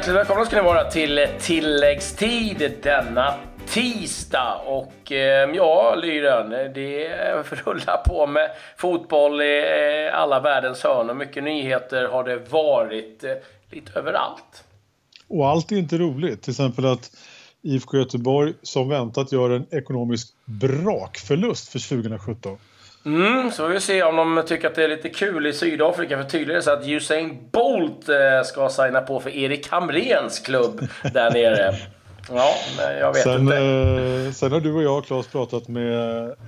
hjärtligt välkomna ska ni vara till tilläggstid denna tisdag. Och eh, ja, Lyren, det rullar på med fotboll i eh, alla världens hörn och mycket nyheter har det varit eh, lite överallt. Och allt är inte roligt. Till exempel att IFK Göteborg som väntat gör en ekonomisk brakförlust för 2017. Mm, så vi får se om de tycker att det är lite kul i Sydafrika. För tydligen är så att Usain Bolt eh, ska signa på för Erik Hamrens klubb där nere. Ja, jag vet sen, inte. Eh, sen har du och jag, Claes, pratat med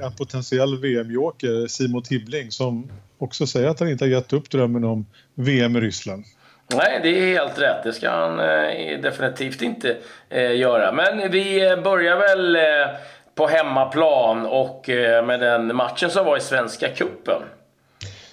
en potentiell VM-joker, Simon Tibbling, som också säger att han inte har gett upp drömmen om VM i Ryssland. Nej, det är helt rätt. Det ska han eh, definitivt inte eh, göra. Men vi börjar väl eh, på hemmaplan och eh, med den matchen som var i Svenska Kuppen.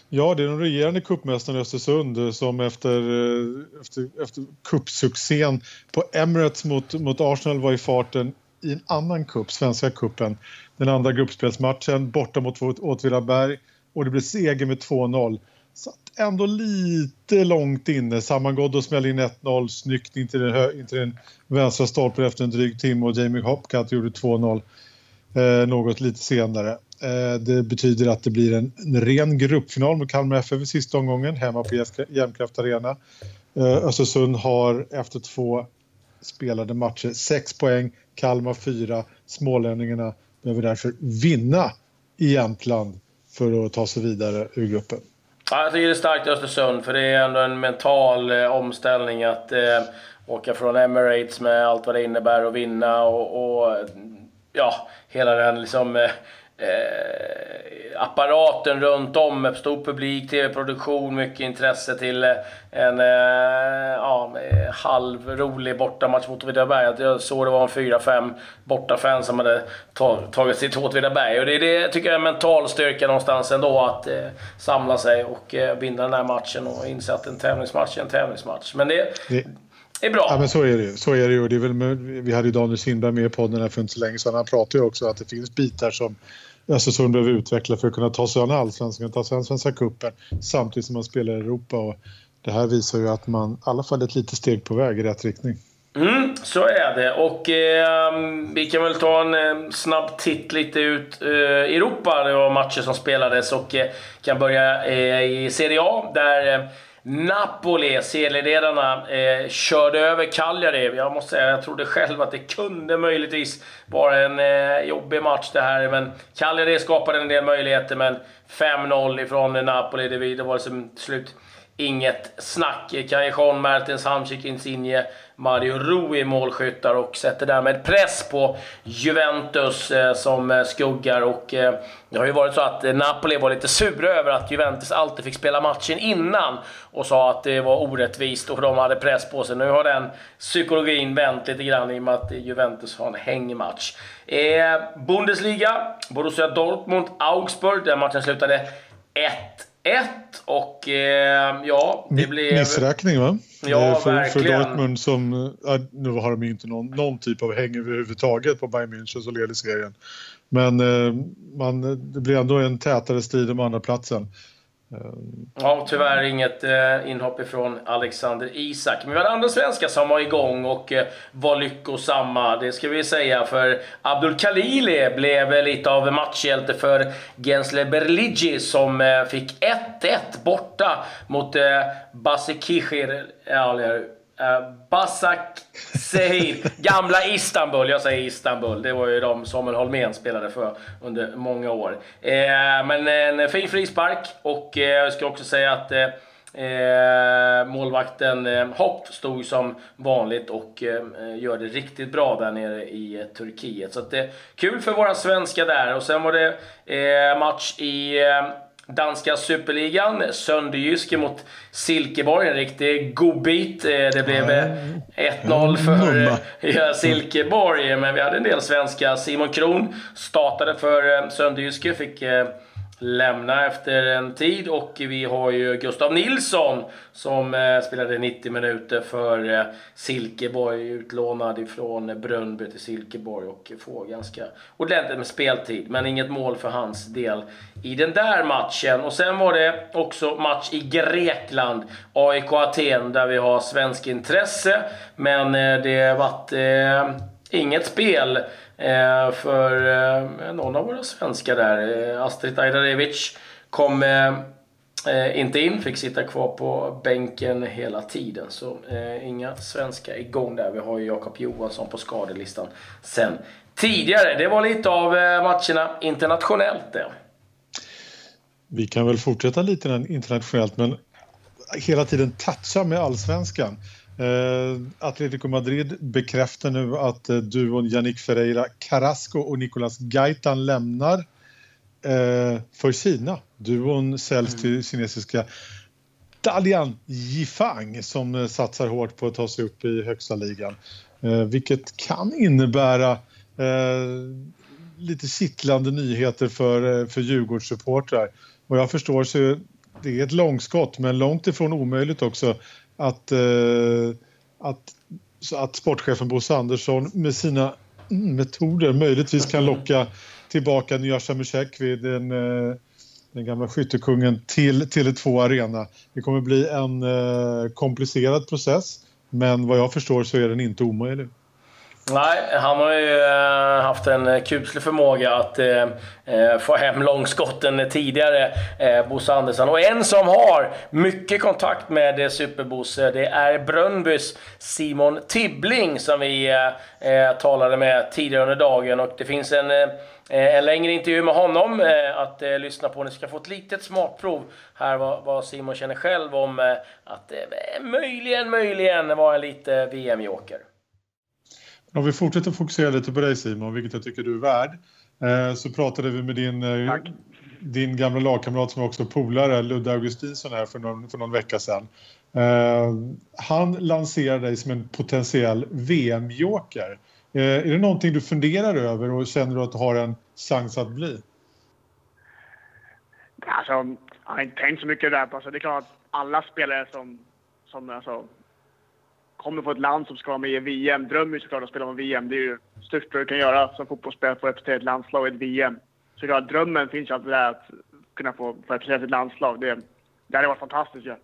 Ja, det är den regerande cupmästaren Östersund eh, som efter, eh, efter, efter cupsuccén på Emirates mot, mot Arsenal var i farten i en annan cup, Svenska cupen. Den andra gruppspelsmatchen borta mot Åtvidaberg och det blev seger med 2-0. Satt ändå lite långt inne. sammangådd och smällde in 1-0 snyggt in till den, in till den vänstra stolpen efter en dryg timme och Jamie Hopcat gjorde 2-0 eh, något lite senare. Eh, det betyder att det blir en, en ren gruppfinal mot Kalmar FF i sista omgången hemma på Jämtkraft Arena. Eh, Östersund har efter två spelade matcher sex poäng, Kalmar fyra. Smålänningarna behöver därför vinna i Jämtland för att ta sig vidare ur gruppen. Ja, jag tycker det är starkt i Östersund, för det är ändå en mental eh, omställning att eh, åka från Emirates med allt vad det innebär och vinna och, och ja, hela den liksom eh, eh, apparaten runt om med stor publik, tv-produktion, mycket intresse till eh, en eh, ja, halvrolig bortamatch mot Åtvidaberg. Jag såg det var en 4-5 bortafans som hade tagit sig till Åtvidaberg. Och det, det tycker jag är mental styrka någonstans ändå, att eh, samla sig och eh, vinna den här matchen och inse att en tävlingsmatch är en tävlingsmatch. Men det, det är bra. Ja, men så är det ju. Så är det ju. Det är väl med, vi hade ju Daniel Sindberg med i podden här för inte så länge sedan. Han pratade ju också om att det finns bitar som Östersund behöver utveckla för att kunna ta sig an allsvenskan, ta sig an Svenska cupen samtidigt som man spelar i Europa. Och det här visar ju att man i alla fall är ett litet steg på väg i rätt riktning. Mm, så är det. Och eh, vi kan väl ta en eh, snabb titt lite ut eh, Europa. Det var matcher som spelades och eh, kan börja eh, i Serie A där eh, Napoli, serieledarna, eh, körde över Cagliari. Jag måste säga, jag trodde själv att det kunde möjligtvis vara en eh, jobbig match det här. Men Cagliari skapade en del möjligheter, men 5-0 ifrån Napoli, det, det var liksom som slut inget snack. Callejon, Mertens, Hamsik, Insigne, Mario Rui målskyttar och sätter därmed press på Juventus eh, som eh, skuggar. Och, eh, det har ju varit så att eh, Napoli var lite sura över att Juventus alltid fick spela matchen innan och sa att det var orättvist och de hade press på sig. Nu har den psykologin vänt lite grann i och med att Juventus har en hängmatch. Eh, Bundesliga, Borussia Dortmund, Augsburg. Den matchen slutade 1 1 och eh, ja, det blev... Missräkning va? Ja, för, verkligen. För Dortmund som, ja, nu har de ju inte någon, någon typ av häng överhuvudtaget på Bayern München som leder serien. Men eh, man, det blir ändå en tätare strid om andra platsen. Ehm, ja, tyvärr inget eh, inhopp ifrån Alexander Isak. Men vi hade andra svenskar som var igång och eh, var lyckosamma. Det ska vi säga, för Abdul Khalili blev lite av matchhjälte för Gensle Berligi som eh, fick 1-1 borta mot eh, Basikishir. Ja, Uh, Basak Sehir. Gamla Istanbul. Jag säger Istanbul. Det var ju de Samuel Holmén spelade för under många år. Uh, men en fin frispark och uh, jag ska också säga att Eh, målvakten eh, Hopp stod som vanligt och eh, gör det riktigt bra där nere i Turkiet. Så att, eh, kul för våra svenskar där. Och sen var det match i danska superligan. Sönderjyske mot Silkeborg. En riktig godbit. Eh, det blev 1-0 för eh, Silkeborg, men vi hade en del svenska. Simon Kron startade för eh, Sönderjyske. Fick lämna efter en tid. Och vi har ju Gustav Nilsson som eh, spelade 90 minuter för eh, Silkeborg. Utlånad ifrån Brönnby till Silkeborg och får ganska ordentligt med speltid. Men inget mål för hans del i den där matchen. Och sen var det också match i Grekland. AIK Aten där vi har svensk intresse. Men eh, det vart eh, inget spel. Eh, för eh, någon av våra svenskar där, eh, Astrid Ajdarevic, kom inte in, fick sitta kvar på bänken hela tiden. Så inga svenskar igång där. Vi har ju Jakob Johansson på skadelistan sen tidigare. Det var lite av matcherna internationellt det. Vi kan väl fortsätta lite internationellt men hela tiden toucha med allsvenskan. Uh, Atletico Madrid bekräftar nu att uh, duon Yannick Ferreira Carrasco och Nicolas Gaitan lämnar uh, för Kina. Duon säljs mm. till kinesiska Dalian Yifang som satsar hårt på att ta sig upp i högsta ligan. vilket kan innebära lite kittlande nyheter för, för Djurgårdssupportrar. Vad jag förstår så är det ett långskott men långt ifrån omöjligt också att, eh, att, att sportchefen Bosse Andersson med sina metoder möjligtvis kan locka tillbaka Nyasha Mushekwi, den, eh, den gamla skyttekungen, till Tele2 Arena. Det kommer bli en eh, komplicerad process men vad jag förstår så är den inte omöjlig. Nej, han har ju eh, haft en eh, kuslig förmåga att eh, få hem långskotten tidigare, Bosse Andersson. Och en som har mycket kontakt med Superbosse, det är Brönnbys Simon Tibbling som vi talade med tidigare under dagen. Och det finns en, en längre intervju med honom att lyssna på. Ni ska få ett litet smakprov här vad, vad Simon känner själv om att möjligen, möjligen vara en lite VM-joker. Om vi fortsätter fokusera lite på dig Simon, vilket jag tycker du är värd, eh, så pratade vi med din, eh, din gamla lagkamrat som är också polare, Ludde Augustinsson här för någon, för någon vecka sedan. Eh, han lanserar dig som en potentiell VM-joker. Är det någonting du funderar över och känner du att du har en chans att bli? Alltså, jag har inte tänkt så mycket där. Alltså, det är klart att alla spelare som, som alltså, kommer från ett land som ska vara med i VM, drömmer ju såklart att spela på VM. Det är ju det största du kan göra som fotbollsspelare, att få representera ett landslag i ett VM. Så klart, drömmen finns ju alltid där att kunna få, få representera sitt landslag. Det, det hade varit fantastiskt ju. Ja.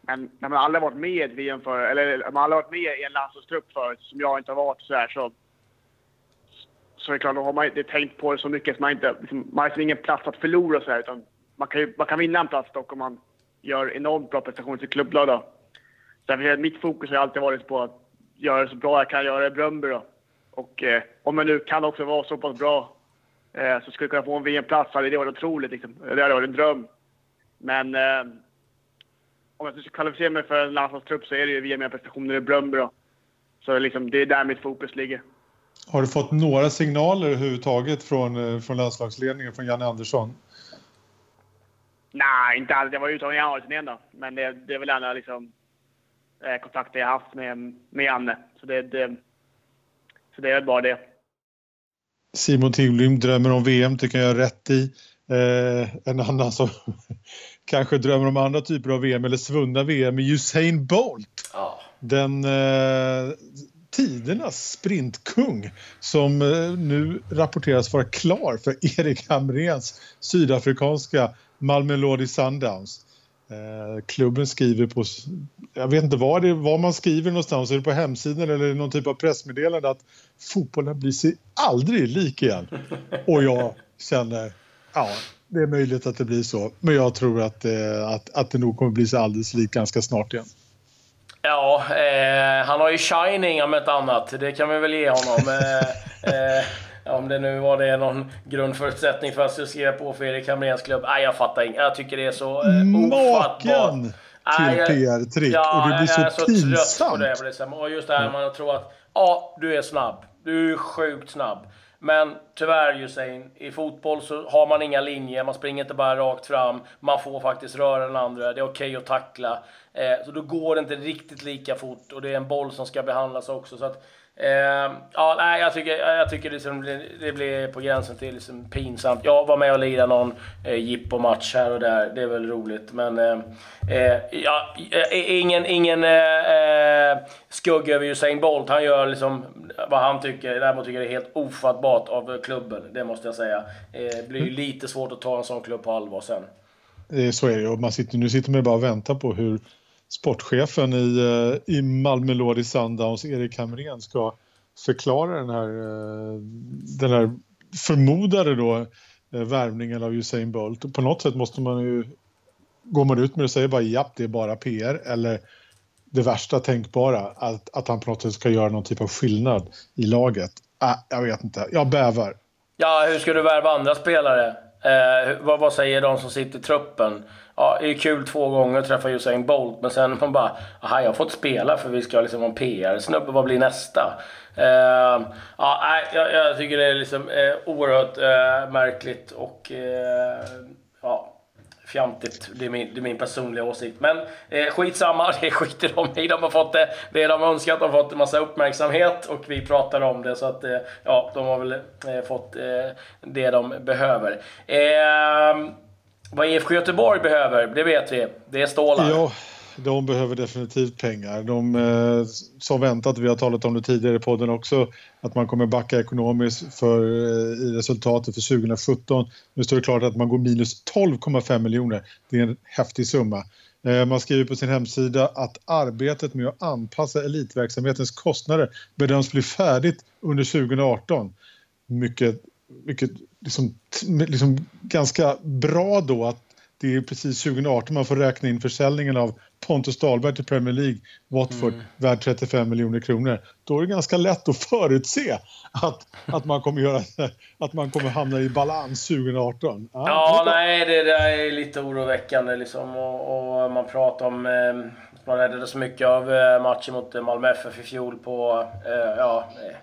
Men när man aldrig varit med i ett VM för, eller man aldrig varit med i en landslagstrupp förut, som jag inte har varit så här, så så är det klart, då har man inte tänkt på det så mycket. Så man, inte, liksom, man har liksom ingen plats att förlora så här, utan man kan, ju, man kan vinna en plats dock om man gör enormt bra prestationer i sitt klubblag. Då. Därför mitt fokus har alltid varit på att göra det så bra jag kan göra i Bröndby. Då. Och eh, om jag nu kan också vara så pass bra eh, så skulle jag kunna få en VM-plats hade det varit otroligt. Liksom. Det hade varit en dröm. Men eh, om jag ska kvalificera mig för en landslagstrupp så är det ju via mina prestationer i Bröndby. Då. Så liksom, det är där mitt fokus ligger. Har du fått några signaler överhuvudtaget från, eh, från landslagsledningen, från Janne Andersson? Nej, inte alls. Jag var ute av januariturnén då. Men det, det är väl ändå liksom kontakter jag haft med, med Janne. Så det, det, så det är väl bara det. Simon Tingblom drömmer om VM, tycker jag är rätt i. Eh, en annan som kanske drömmer om andra typer av VM eller svunna VM är Usain Bolt. Oh. Den eh, tidernas sprintkung som eh, nu rapporteras vara klar för Erik Hamrens sydafrikanska Malmö Lodi Sundowns. Eh, klubben skriver på, jag vet inte var, det, var man skriver någonstans, är det på hemsidan eller någon typ av pressmeddelande att fotbollen blir sig aldrig lik igen. Och jag känner, ja, det är möjligt att det blir så, men jag tror att, eh, att, att det nog kommer bli sig alldeles lik ganska snart igen. Ja, eh, han har ju Shining om ett annat. Det kan vi väl ge honom. Eh, eh, om det nu var det någon grundförutsättning för att skriva på för Erik Hamréns klubb. Nej, jag fattar inte. Jag tycker det är så eh, ofattbart. till PR-trick ja, och det blir så pinsamt. Jag är så trött på det. Liksom. Och just det här man tror att ja, du är snabb. Du är sjukt snabb. Men tyvärr Hussein, i fotboll så har man inga linjer, man springer inte bara rakt fram, man får faktiskt röra den andra, det är okej okay att tackla. Eh, så då går det inte riktigt lika fort och det är en boll som ska behandlas också. Så att Eh, ja, nej, jag tycker, jag tycker liksom det, det blir på gränsen till liksom pinsamt. Jag var med och lirade någon eh, jippo-match här och där. Det är väl roligt. Men eh, eh ja, eh, ingen, ingen eh, skugga över Usain Bolt. Han gör liksom vad han tycker. Däremot tycker jag det är helt ofattbart av klubben. Det måste jag säga. Det blir ju mm. lite svårt att ta en sån klubb på allvar sen. Så är det ju. Man sitter, nu sitter man bara och väntar på hur sportchefen i, eh, i Malmö Lodi Sundowns, Erik Hamrén, ska förklara den här, eh, den här förmodade då eh, värvningen av Usain Bolt. På något sätt måste man ju, går man ut med det och säger bara japp, det är bara PR eller det värsta tänkbara, att, att han på något sätt ska göra någon typ av skillnad i laget. Äh, jag vet inte, jag bävar. Ja, hur ska du värva andra spelare? Eh, vad, vad säger de som sitter i truppen? ja, det är kul två gånger att träffa Usain Bolt, men sen man bara, aha, jag har fått spela för vi ska liksom ha en PR-snubbe, vad blir nästa? eh, ja, jag, jag tycker det är liksom eh, oerhört eh, märkligt och eh, fjantigt. Det är, min, det är min personliga åsikt. Men eh, skitsamma, det skiter de i. De har fått det, det de önskat. De har fått en massa uppmärksamhet och vi pratar om det. Så att, eh, ja, de har väl eh, fått eh, det de behöver. Eh, vad IFK Göteborg behöver, det vet vi. Det är stålar. Ja, de behöver definitivt pengar. De eh, som väntat, vi har talat om det tidigare i podden också, att man kommer backa ekonomiskt för, eh, i resultatet för 2017. Nu står det klart att man går minus 12,5 miljoner. Det är en häftig summa. Eh, man skriver på sin hemsida att arbetet med att anpassa elitverksamhetens kostnader bedöms bli färdigt under 2018. Mycket mycket liksom, liksom ganska bra då att det är precis 2018 man får räkna in försäljningen av Pontus Dahlberg till Premier League, Watford, mm. värd 35 miljoner kronor. Då är det ganska lätt att förutse att, att, man, kommer göra, att man kommer hamna i balans 2018. Ja, ja nej, det där är lite oroväckande liksom. Och, och man pratar om... Eh, man räddade så mycket av eh, matchen mot Malmö FF i fjol på... Eh, ja, eh,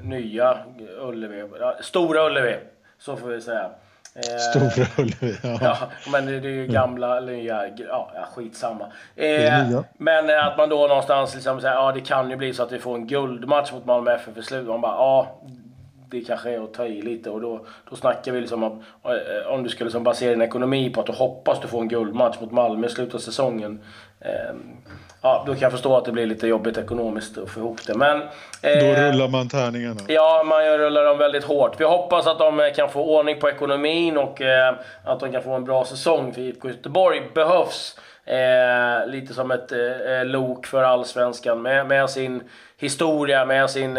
nya Ullevi. Stora Ullevi, så får vi säga. Eh, Stora Ullevi, ja. ja. Men det, är ju gamla, eller nya, ja, ja skitsamma. Eh, men att man då någonstans liksom säger, ja det kan ju bli så att vi får en guldmatch mot Malmö FF i slutet. Man bara, ja det kanske är att ta i lite och då, då snackar vi liksom om, eh, om du skulle liksom basera din ekonomi på att du hoppas du får en guldmatch mot Malmö i slutet av säsongen. Eh, ja, då kan jag förstå att det blir lite jobbigt ekonomiskt att få ihop det. Men, eh, då rullar man tärningarna? Ja, man rullar dem väldigt hårt. Vi hoppas att de kan få ordning på ekonomin och eh, att de kan få en bra säsong. För IFK Göteborg behövs eh, lite som ett eh, lok för allsvenskan med, med sin historia, med sin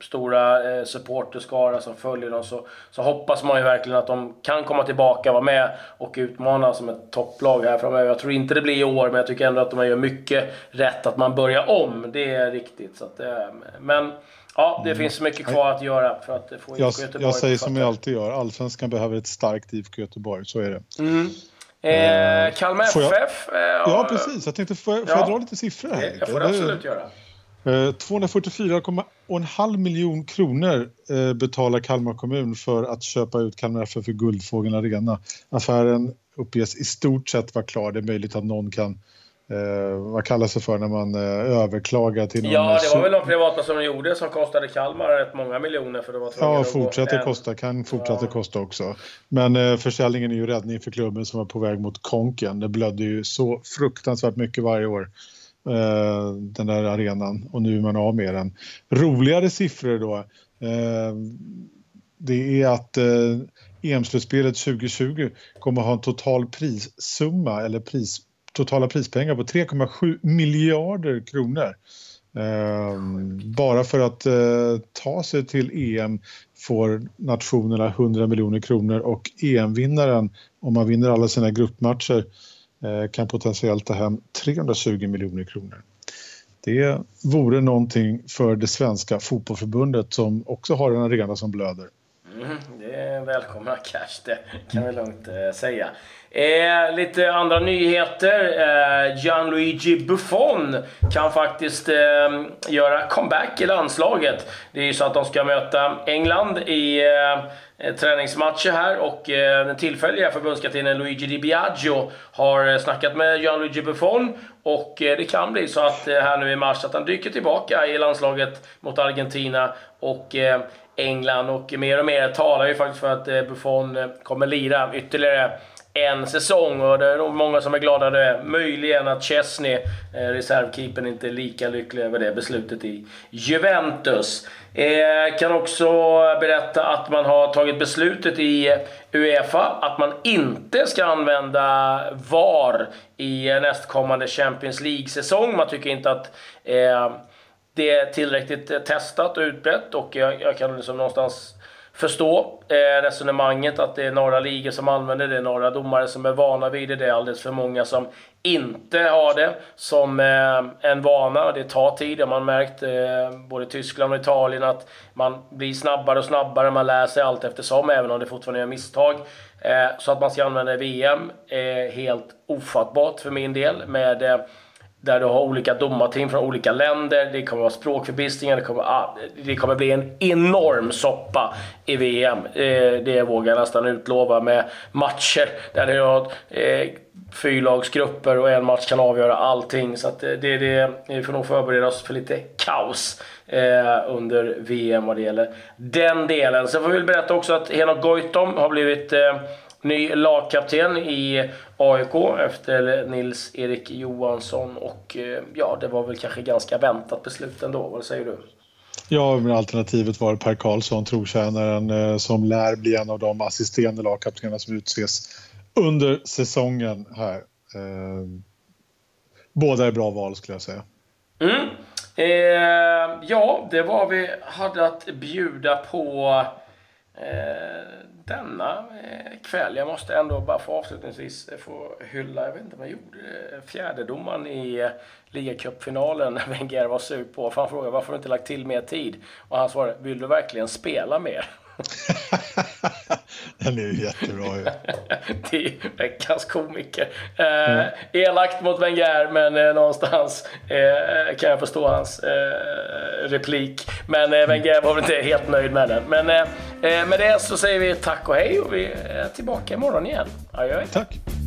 stora eh, supporterskara som följer dem så, så hoppas man ju verkligen att de kan komma tillbaka, vara med och utmana som ett topplag här framöver. Jag tror inte det blir i år, men jag tycker ändå att de gör mycket rätt att man börjar om. Det är riktigt. Så att, eh, men ja, det mm. finns mycket kvar att göra för att få IFK Göteborg. Jag säger som jag alltid gör, Allsvenskan behöver ett starkt IFK Göteborg, så är det. Mm. Eh, Kalmar FF? Eh, ja, precis. Jag tänkte, får jag, får ja. jag dra lite siffror här? Det får du absolut göra. 244,5 eh, miljoner kronor eh, betalar Kalmar kommun för att köpa ut Kalmar FF för Guldfågeln Arena. Affären uppges i stort sett vara klar. Det är möjligt att någon kan Eh, vad kallas det för när man eh, överklagar till någon... Ja, det var väl de privata som gjorde som kostade Kalmar rätt många miljoner för det var Ja, fortsätter att kosta, kan fortsätta ja. kosta också. Men eh, försäljningen är ju räddning för klubben som var på väg mot konken. Det blödde ju så fruktansvärt mycket varje år. Eh, den där arenan och nu är man av med den. Roligare siffror då. Eh, det är att eh, EM-slutspelet 2020 kommer att ha en total prissumma eller pris, totala prispengar på 3,7 miljarder kronor. bara för att ta sig till EM får nationerna 100 miljoner kronor och EM-vinnaren, om man vinner alla sina gruppmatcher, Eh, kan potentiellt ta hem 320 miljoner kronor. Det vore någonting för det svenska fotbollförbundet som också har en arena som blöder. Mm, det är välkomna cash, det kan vi lugnt eh, säga. Eh, lite andra nyheter. Eh, Gianluigi Buffon kan faktiskt eh, göra comeback i landslaget. Det är ju så att de ska möta England i eh, eh träningsmatcher här och eh, den tillfälliga förbundskaptenen Luigi Di Biagio har eh, snackat med Gianluigi Buffon och eh, det kan bli så att eh, här nu i mars att han dyker tillbaka i landslaget mot Argentina och England och mer och mer talar ju faktiskt för att eh, Buffon eh, kommer lira ytterligare en säsong och det är nog många som är glada det. Möjligen att Chesney, eh, reservkeepern, inte är lika lycklig över det beslutet i Juventus. Eh, kan också berätta att man har tagit beslutet i eh, Uefa att man inte ska använda VAR i nästkommande Champions League-säsong. Man tycker inte att eh, det är tillräckligt eh, testat och utbrett och jag, jag kan liksom någonstans förstå eh, resonemanget att det är några ligor som använder det, några domare som är vana vid det. Det är alldeles för många som inte har det som eh, en vana. Det tar tid, det har man märkt, eh, både Tyskland och Italien, att man blir snabbare och snabbare, man lär sig allt eftersom, även om det fortfarande är misstag. Eh, så att man ska använda VM är eh, helt ofattbart för min del. med eh, där du har olika domarteam från olika länder. Det kommer vara språkförbistringar. Det kommer, ah, det kommer bli en enorm soppa i VM. Eh, det vågar jag nästan utlova med matcher där du har eh, fyrlagsgrupper och en match kan avgöra allting. Så att eh, det, det, vi får nog förbereda oss för lite kaos eh, under VM vad det gäller den delen. Sen får vi väl berätta också att Henok Goitom har blivit eh, ny lagkapten i AIK efter Nils-Erik Johansson och eh, ja, det var väl kanske ganska väntat beslut ändå. Vad säger du? Ja, men alternativet var Per Karlsson, trotjänaren eh, som lär bli en av de assisterande lagkaptenerna som utses under säsongen här. Eh, båda är bra val skulle jag säga. Mm. Eh, ja, det var vi hade att bjuda på eh, denna eh, kväll. Jag måste ändå bara få avslutningsvis eh, få hylla, jag vet inte vad jag gjorde, eh, fjärdedomaren i ligacupfinalen när Wenger var sur på. För han frågade varför du inte lagt till mer tid? Och han svarade, vill du verkligen spela mer? Den är ju jättebra ju. det är veckans komiker. Eh, mm. Elakt mot Wenger, men eh, någonstans eh, kan jag förstå hans eh, replik. Men eh, Wenger var väl inte helt nöjd med den. Men eh, med det så säger vi tack och hej och vi är tillbaka imorgon igen. Adjö. Tack.